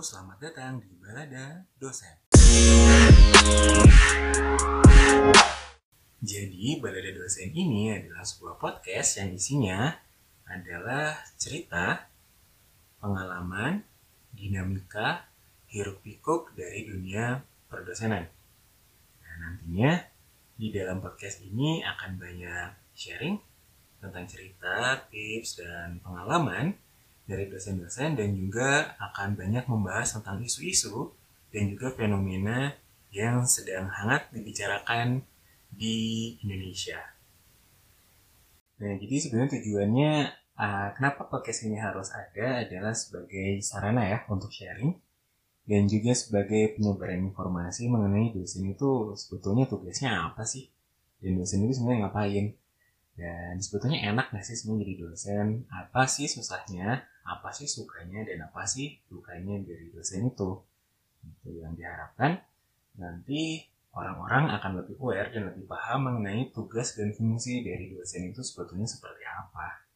selamat datang di Balada Dosen. Jadi, Balada Dosen ini adalah sebuah podcast yang isinya adalah cerita, pengalaman, dinamika, hiruk-pikuk dari dunia perdosenan. Nah, nantinya di dalam podcast ini akan banyak sharing tentang cerita, tips, dan pengalaman dari dosen-dosen dan juga akan banyak membahas tentang isu-isu dan juga fenomena yang sedang hangat dibicarakan di Indonesia. Nah, jadi sebenarnya tujuannya uh, kenapa podcast ini harus ada adalah sebagai sarana ya untuk sharing dan juga sebagai penyebaran informasi mengenai dosen itu sebetulnya tugasnya apa sih? Dan dosen itu sebenarnya ngapain? Dan sebetulnya enak gak sih sebenarnya jadi dosen? Apa sih susahnya apa sih sukanya dan apa sih dukanya dari dosen itu? Itu yang diharapkan. Nanti orang-orang akan lebih aware dan lebih paham mengenai tugas dan fungsi dari dosen itu sebetulnya seperti apa